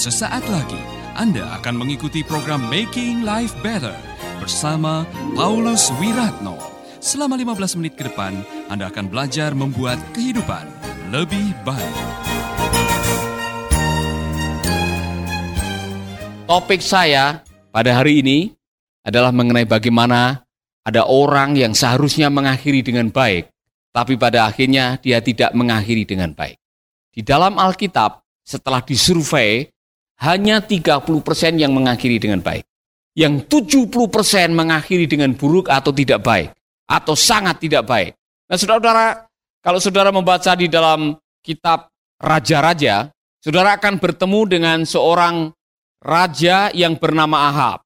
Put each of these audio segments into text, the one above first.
Sesaat lagi Anda akan mengikuti program Making Life Better bersama Paulus Wiratno. Selama 15 menit ke depan, Anda akan belajar membuat kehidupan lebih baik. Topik saya pada hari ini adalah mengenai bagaimana ada orang yang seharusnya mengakhiri dengan baik, tapi pada akhirnya dia tidak mengakhiri dengan baik. Di dalam Alkitab, setelah disurvei, hanya 30% yang mengakhiri dengan baik. Yang 70% mengakhiri dengan buruk atau tidak baik. Atau sangat tidak baik. Nah saudara-saudara, kalau saudara membaca di dalam kitab Raja-Raja, saudara akan bertemu dengan seorang raja yang bernama Ahab.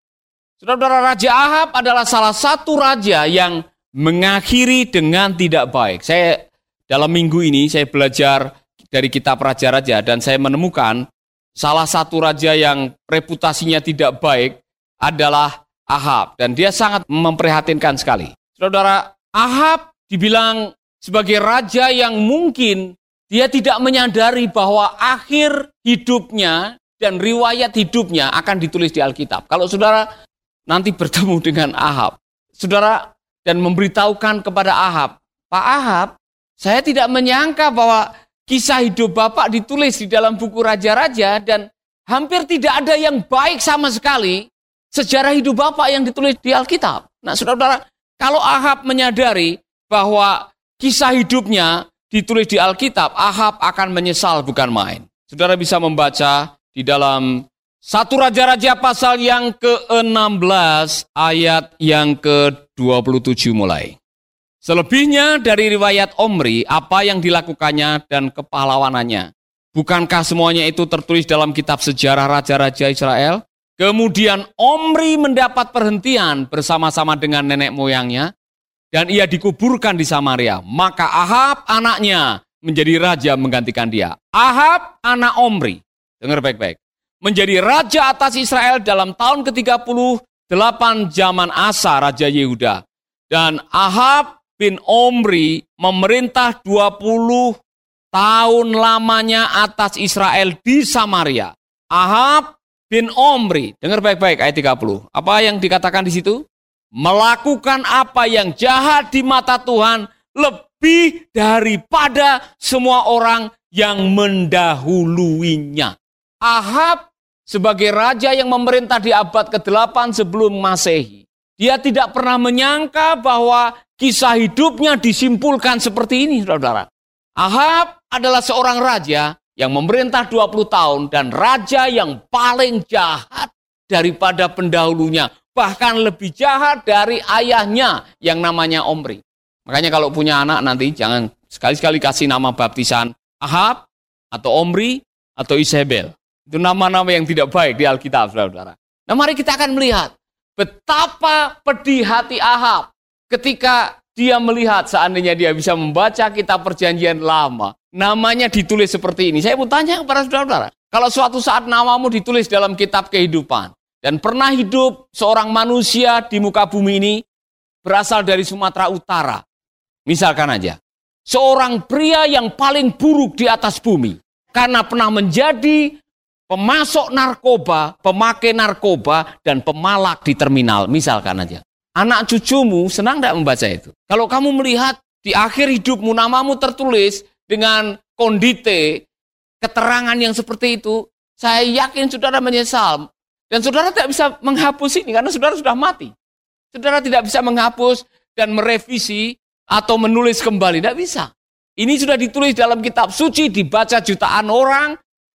Saudara-saudara, Raja Ahab adalah salah satu raja yang mengakhiri dengan tidak baik. Saya dalam minggu ini saya belajar dari kitab Raja-Raja dan saya menemukan salah satu raja yang reputasinya tidak baik adalah Ahab dan dia sangat memprihatinkan sekali. Saudara, Ahab dibilang sebagai raja yang mungkin dia tidak menyadari bahwa akhir hidupnya dan riwayat hidupnya akan ditulis di Alkitab. Kalau saudara nanti bertemu dengan Ahab, saudara dan memberitahukan kepada Ahab, Pak Ahab, saya tidak menyangka bahwa kisah hidup Bapak ditulis di dalam buku Raja-Raja dan hampir tidak ada yang baik sama sekali sejarah hidup Bapak yang ditulis di Alkitab. Nah, saudara-saudara, kalau Ahab menyadari bahwa kisah hidupnya ditulis di Alkitab, Ahab akan menyesal bukan main. Saudara bisa membaca di dalam satu Raja-Raja pasal yang ke-16 ayat yang ke-27 mulai. Selebihnya dari riwayat Omri, apa yang dilakukannya dan kepahlawanannya. Bukankah semuanya itu tertulis dalam kitab sejarah Raja-Raja Israel? Kemudian Omri mendapat perhentian bersama-sama dengan nenek moyangnya, dan ia dikuburkan di Samaria. Maka Ahab anaknya menjadi raja menggantikan dia. Ahab anak Omri, dengar baik-baik, menjadi raja atas Israel dalam tahun ke-38 zaman Asa, Raja Yehuda. Dan Ahab bin Omri memerintah 20 tahun lamanya atas Israel di Samaria. Ahab bin Omri, dengar baik-baik ayat 30. Apa yang dikatakan di situ? Melakukan apa yang jahat di mata Tuhan lebih daripada semua orang yang mendahuluinya. Ahab sebagai raja yang memerintah di abad ke-8 sebelum Masehi. Dia tidak pernah menyangka bahwa kisah hidupnya disimpulkan seperti ini, saudara. Ahab adalah seorang raja yang memerintah 20 tahun dan raja yang paling jahat daripada pendahulunya. Bahkan lebih jahat dari ayahnya yang namanya Omri. Makanya kalau punya anak nanti jangan sekali-sekali kasih nama baptisan Ahab atau Omri atau Isabel. Itu nama-nama yang tidak baik di Alkitab, saudara. Nah mari kita akan melihat betapa pedih hati Ahab ketika dia melihat seandainya dia bisa membaca kitab perjanjian lama, namanya ditulis seperti ini. Saya mau tanya kepada saudara-saudara, kalau suatu saat namamu ditulis dalam kitab kehidupan, dan pernah hidup seorang manusia di muka bumi ini berasal dari Sumatera Utara, misalkan aja, seorang pria yang paling buruk di atas bumi, karena pernah menjadi pemasok narkoba, pemakai narkoba, dan pemalak di terminal, misalkan aja. Anak cucumu senang tidak membaca itu? Kalau kamu melihat di akhir hidupmu namamu tertulis dengan kondite, keterangan yang seperti itu, saya yakin saudara menyesal. Dan saudara tidak bisa menghapus ini karena saudara sudah mati. Saudara tidak bisa menghapus dan merevisi atau menulis kembali. Tidak bisa. Ini sudah ditulis dalam kitab suci, dibaca jutaan orang,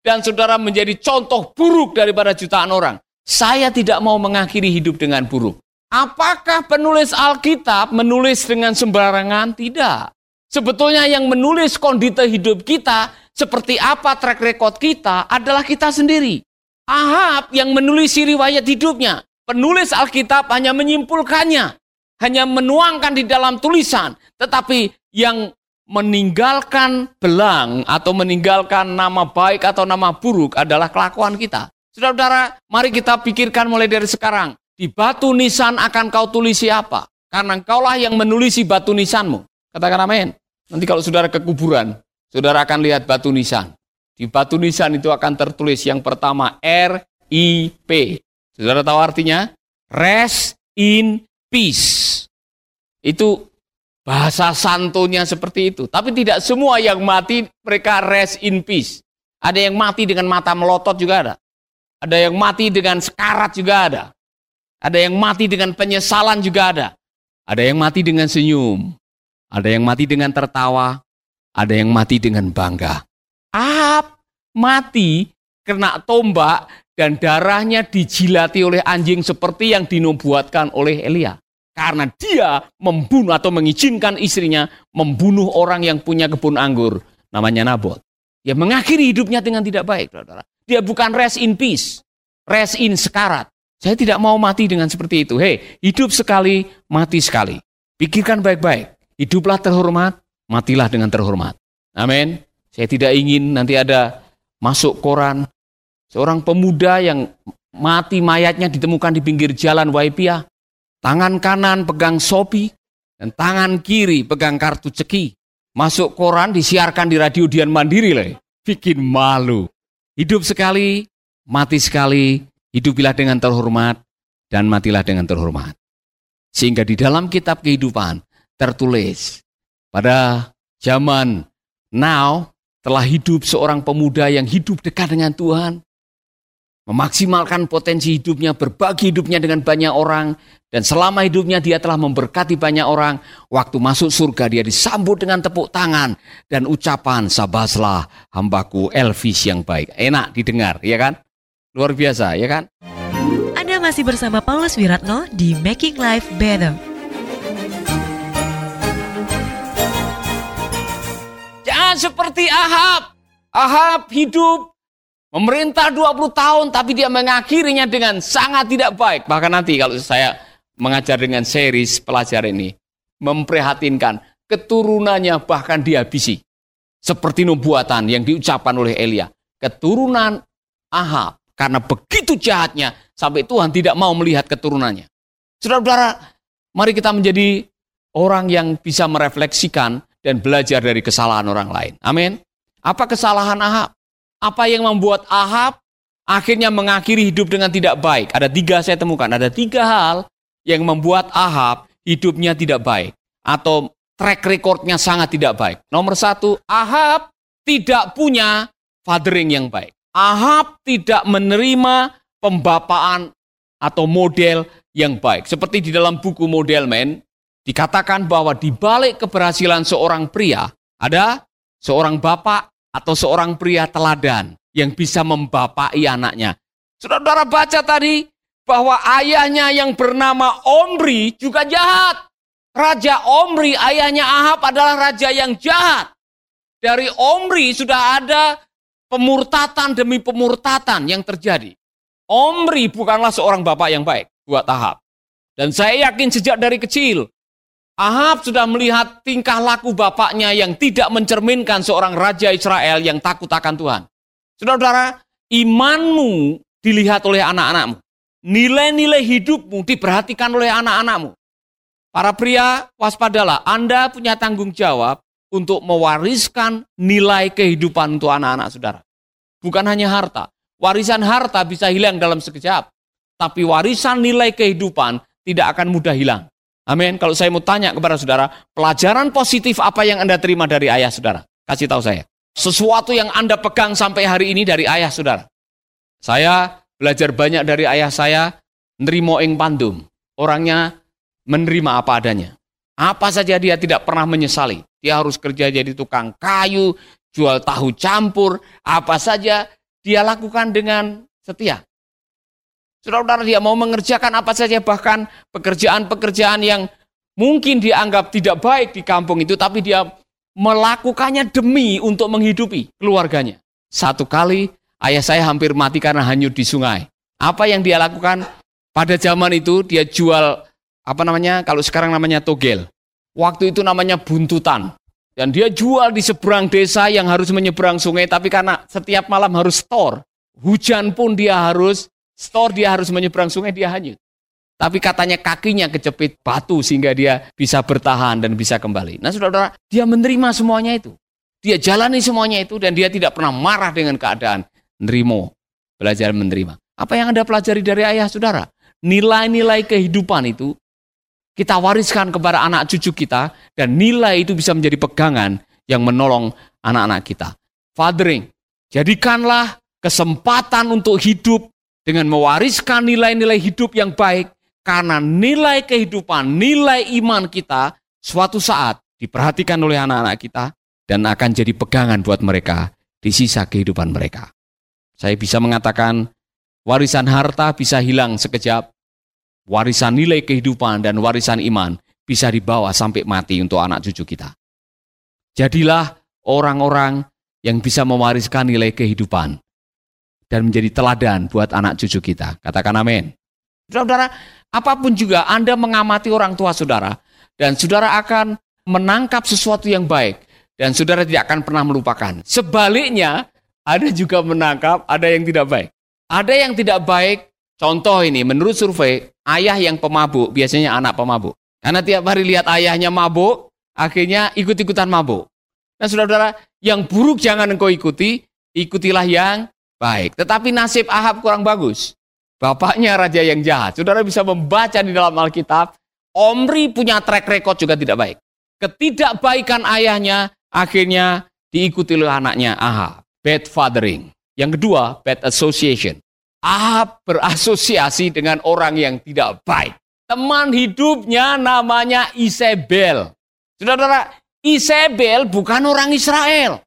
dan saudara menjadi contoh buruk daripada jutaan orang. Saya tidak mau mengakhiri hidup dengan buruk. Apakah penulis Alkitab menulis dengan sembarangan? Tidak. Sebetulnya yang menulis kondisi hidup kita, seperti apa track record kita, adalah kita sendiri. Ahab yang menulis riwayat hidupnya. Penulis Alkitab hanya menyimpulkannya. Hanya menuangkan di dalam tulisan. Tetapi yang meninggalkan belang atau meninggalkan nama baik atau nama buruk adalah kelakuan kita. Saudara-saudara, mari kita pikirkan mulai dari sekarang. Di batu nisan akan kau tulis siapa? Karena engkaulah yang menulisi batu nisanmu. Katakan amin. Nanti kalau saudara ke kuburan, saudara akan lihat batu nisan. Di batu nisan itu akan tertulis yang pertama R I P. Saudara tahu artinya? Rest in peace. Itu bahasa santonya seperti itu. Tapi tidak semua yang mati mereka rest in peace. Ada yang mati dengan mata melotot juga ada. Ada yang mati dengan sekarat juga ada. Ada yang mati dengan penyesalan juga ada. Ada yang mati dengan senyum. Ada yang mati dengan tertawa. Ada yang mati dengan bangga. Ahab mati kena tombak dan darahnya dijilati oleh anjing seperti yang dinubuatkan oleh Elia. Karena dia membunuh atau mengizinkan istrinya membunuh orang yang punya kebun anggur, namanya Nabot. Dia mengakhiri hidupnya dengan tidak baik. Dia bukan rest in peace, rest in sekarat. Saya tidak mau mati dengan seperti itu. Hei, hidup sekali, mati sekali. Pikirkan baik-baik. Hiduplah terhormat, matilah dengan terhormat. Amin. Saya tidak ingin nanti ada masuk koran Seorang pemuda yang mati mayatnya ditemukan di pinggir jalan Waipia. Tangan kanan pegang sopi dan tangan kiri pegang kartu ceki. Masuk koran disiarkan di radio Dian Mandiri lah. Bikin malu. Hidup sekali, mati sekali, hidupilah dengan terhormat dan matilah dengan terhormat. Sehingga di dalam kitab kehidupan tertulis pada zaman now telah hidup seorang pemuda yang hidup dekat dengan Tuhan, memaksimalkan potensi hidupnya, berbagi hidupnya dengan banyak orang, dan selama hidupnya dia telah memberkati banyak orang. Waktu masuk surga dia disambut dengan tepuk tangan dan ucapan sabaslah hambaku Elvis yang baik. Enak didengar, ya kan? Luar biasa, ya kan? Anda masih bersama Paulus Wiratno di Making Life Better. Jangan seperti Ahab. Ahab hidup Memerintah 20 tahun tapi dia mengakhirinya dengan sangat tidak baik. Bahkan nanti kalau saya mengajar dengan series pelajar ini, memprihatinkan keturunannya bahkan dihabisi. Seperti nubuatan yang diucapkan oleh Elia. Keturunan Ahab karena begitu jahatnya sampai Tuhan tidak mau melihat keturunannya. Saudara-saudara, mari kita menjadi orang yang bisa merefleksikan dan belajar dari kesalahan orang lain. Amin. Apa kesalahan Ahab? Apa yang membuat Ahab akhirnya mengakhiri hidup dengan tidak baik? Ada tiga saya temukan. Ada tiga hal yang membuat Ahab hidupnya tidak baik. Atau track recordnya sangat tidak baik. Nomor satu, Ahab tidak punya fathering yang baik. Ahab tidak menerima pembapaan atau model yang baik. Seperti di dalam buku Model Man, dikatakan bahwa di balik keberhasilan seorang pria, ada seorang bapak atau seorang pria teladan yang bisa membapai anaknya. Saudara-saudara baca tadi bahwa ayahnya yang bernama Omri juga jahat. Raja Omri, ayahnya Ahab adalah raja yang jahat. Dari Omri sudah ada pemurtatan demi pemurtatan yang terjadi. Omri bukanlah seorang bapak yang baik buat Ahab. Dan saya yakin sejak dari kecil, Ahab sudah melihat tingkah laku bapaknya yang tidak mencerminkan seorang raja Israel yang takut akan Tuhan. Saudara-saudara, imanmu dilihat oleh anak-anakmu. Nilai-nilai hidupmu diperhatikan oleh anak-anakmu. Para pria, waspadalah. Anda punya tanggung jawab untuk mewariskan nilai kehidupan untuk anak-anak saudara. Bukan hanya harta. Warisan harta bisa hilang dalam sekejap. Tapi warisan nilai kehidupan tidak akan mudah hilang. Amin. Kalau saya mau tanya kepada saudara, pelajaran positif apa yang Anda terima dari ayah saudara? Kasih tahu saya. Sesuatu yang Anda pegang sampai hari ini dari ayah saudara. Saya belajar banyak dari ayah saya, nerimo ing pandum. Orangnya menerima apa adanya. Apa saja dia tidak pernah menyesali. Dia harus kerja jadi tukang kayu, jual tahu campur, apa saja dia lakukan dengan setia. Saudara-saudara dia mau mengerjakan apa saja bahkan pekerjaan-pekerjaan yang mungkin dianggap tidak baik di kampung itu tapi dia melakukannya demi untuk menghidupi keluarganya. Satu kali ayah saya hampir mati karena hanyut di sungai. Apa yang dia lakukan? Pada zaman itu dia jual apa namanya? Kalau sekarang namanya togel. Waktu itu namanya buntutan. Dan dia jual di seberang desa yang harus menyeberang sungai tapi karena setiap malam harus store. Hujan pun dia harus Store dia harus menyeberang sungai, dia hanyut. Tapi katanya kakinya kecepit batu sehingga dia bisa bertahan dan bisa kembali. Nah saudara-saudara, dia menerima semuanya itu. Dia jalani semuanya itu dan dia tidak pernah marah dengan keadaan. Nerimo, belajar menerima. Apa yang Anda pelajari dari ayah saudara? Nilai-nilai kehidupan itu kita wariskan kepada anak cucu kita dan nilai itu bisa menjadi pegangan yang menolong anak-anak kita. Fathering, jadikanlah kesempatan untuk hidup dengan mewariskan nilai-nilai hidup yang baik karena nilai kehidupan, nilai iman kita suatu saat diperhatikan oleh anak-anak kita dan akan jadi pegangan buat mereka di sisa kehidupan mereka. Saya bisa mengatakan warisan harta bisa hilang sekejap, warisan nilai kehidupan dan warisan iman bisa dibawa sampai mati untuk anak cucu kita. Jadilah orang-orang yang bisa mewariskan nilai kehidupan dan menjadi teladan buat anak cucu kita. Katakan amin. Saudara, apa pun juga Anda mengamati orang tua saudara, dan saudara akan menangkap sesuatu yang baik, dan saudara tidak akan pernah melupakan. Sebaliknya, ada juga menangkap, ada yang tidak baik. Ada yang tidak baik, contoh ini, menurut survei, ayah yang pemabuk, biasanya anak pemabuk. Karena tiap hari lihat ayahnya mabuk, akhirnya ikut-ikutan mabuk. Nah saudara-saudara, yang buruk jangan engkau ikuti, ikutilah yang baik. Tetapi nasib Ahab kurang bagus. Bapaknya raja yang jahat. Saudara bisa membaca di dalam Alkitab, Omri punya track record juga tidak baik. Ketidakbaikan ayahnya akhirnya diikuti oleh anaknya Ahab. Bad fathering. Yang kedua, bad association. Ahab berasosiasi dengan orang yang tidak baik. Teman hidupnya namanya Isabel. Saudara-saudara, Isabel bukan orang Israel.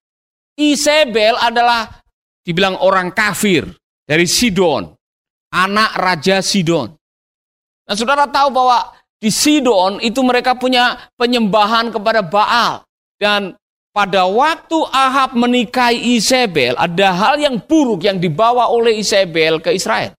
Isabel adalah dibilang orang kafir dari Sidon anak Raja Sidon. Nah saudara tahu bahwa di Sidon itu mereka punya penyembahan kepada Baal. Dan pada waktu Ahab menikahi Isabel, ada hal yang buruk yang dibawa oleh Isabel ke Israel.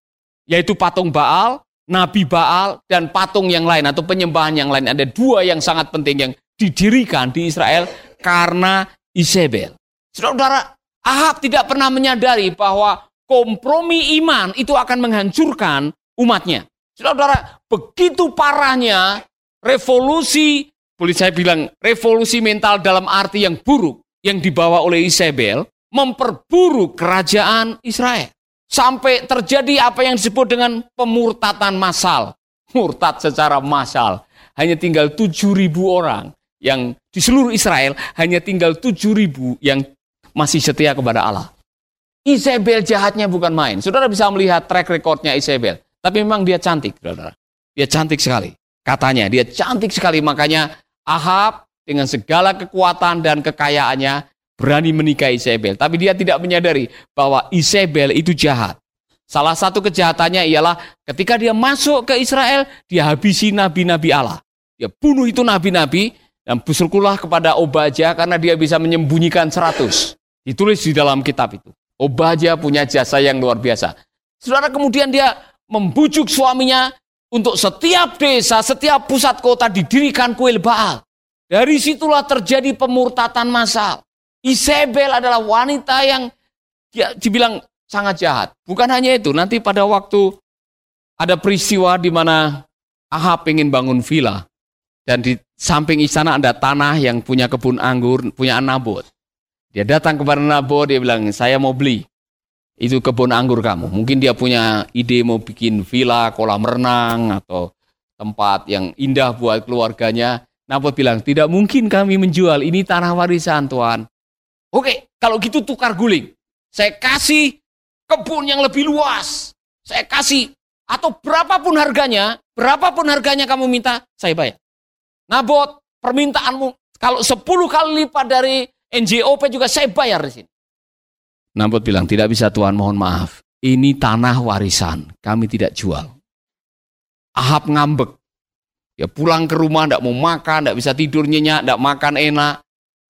Yaitu patung Baal, Nabi Baal, dan patung yang lain atau penyembahan yang lain. Ada dua yang sangat penting yang didirikan di Israel karena Isabel. Saudara, Ahab tidak pernah menyadari bahwa kompromi iman itu akan menghancurkan umatnya. Saudara, begitu parahnya revolusi, boleh saya bilang revolusi mental dalam arti yang buruk yang dibawa oleh Isabel, memperburuk kerajaan Israel. Sampai terjadi apa yang disebut dengan pemurtatan massal. Murtad secara massal. Hanya tinggal 7 ribu orang yang di seluruh Israel hanya tinggal 7 ribu yang masih setia kepada Allah. Isabel jahatnya bukan main. Saudara bisa melihat track recordnya Isabel. Tapi memang dia cantik, saudara. Dia cantik sekali. Katanya, dia cantik sekali. Makanya Ahab dengan segala kekuatan dan kekayaannya berani menikahi Isabel. Tapi dia tidak menyadari bahwa Isabel itu jahat. Salah satu kejahatannya ialah ketika dia masuk ke Israel, dia habisi nabi-nabi Allah. Dia bunuh itu nabi-nabi dan bersyukurlah kepada Obaja karena dia bisa menyembunyikan seratus. Ditulis di dalam kitab itu. Obaja punya jasa yang luar biasa. Saudara kemudian dia membujuk suaminya untuk setiap desa, setiap pusat kota didirikan kuil Baal. Dari situlah terjadi pemurtatan massal. Isabel adalah wanita yang dia dibilang sangat jahat. Bukan hanya itu, nanti pada waktu ada peristiwa di mana Ahab ingin bangun villa dan di samping istana ada tanah yang punya kebun anggur, punya Nabot. Dia datang kepada Nabo, dia bilang, saya mau beli. Itu kebun anggur kamu. Mungkin dia punya ide mau bikin villa, kolam renang, atau tempat yang indah buat keluarganya. Nabot bilang, tidak mungkin kami menjual, ini tanah warisan Tuhan. Oke, kalau gitu tukar guling. Saya kasih kebun yang lebih luas. Saya kasih, atau berapapun harganya, berapapun harganya kamu minta, saya bayar. Nabot, permintaanmu kalau 10 kali lipat dari NJOP juga saya bayar di sini. Nambut bilang, tidak bisa Tuhan mohon maaf. Ini tanah warisan, kami tidak jual. Ahab ngambek. Ya pulang ke rumah, tidak mau makan, tidak bisa tidur nyenyak, tidak makan enak.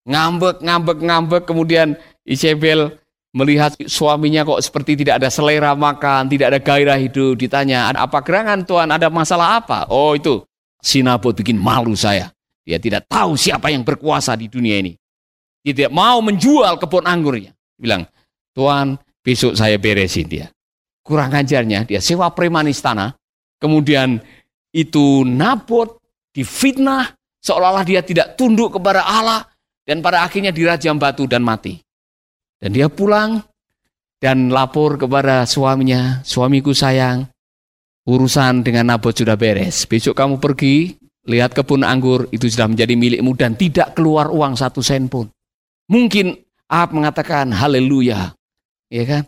Ngambek, ngambek, ngambek. Kemudian Isabel melihat suaminya kok seperti tidak ada selera makan, tidak ada gairah hidup. Ditanya, ada apa gerangan Tuhan, ada masalah apa? Oh itu, Sinabot bikin malu saya. Dia tidak tahu siapa yang berkuasa di dunia ini. Tidak mau menjual kebun anggurnya. Bilang, Tuhan besok saya beresin dia. Kurang ajarnya dia sewa preman istana. Kemudian itu Nabot difitnah seolah-olah dia tidak tunduk kepada Allah. Dan pada akhirnya dirajam batu dan mati. Dan dia pulang dan lapor kepada suaminya, suamiku sayang, urusan dengan Nabot sudah beres. Besok kamu pergi, lihat kebun anggur, itu sudah menjadi milikmu dan tidak keluar uang satu sen pun. Mungkin Ahab mengatakan haleluya, ya kan?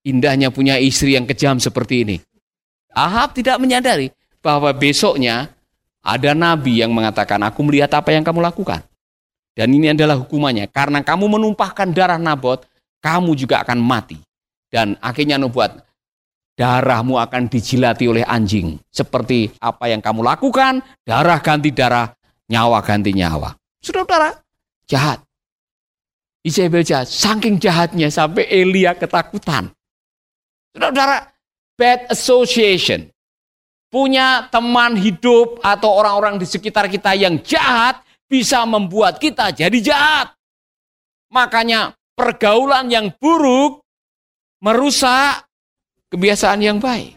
Indahnya punya istri yang kejam seperti ini. Ahab tidak menyadari bahwa besoknya ada nabi yang mengatakan, aku melihat apa yang kamu lakukan. Dan ini adalah hukumannya. Karena kamu menumpahkan darah Nabot, kamu juga akan mati. Dan akhirnya nubuat, darahmu akan dijilati oleh anjing. Seperti apa yang kamu lakukan, darah ganti darah, nyawa ganti nyawa. Saudara-saudara, jahat. Isabel jahat, saking jahatnya sampai Elia ketakutan. Saudara-saudara, bad association. Punya teman hidup atau orang-orang di sekitar kita yang jahat bisa membuat kita jadi jahat. Makanya pergaulan yang buruk merusak kebiasaan yang baik.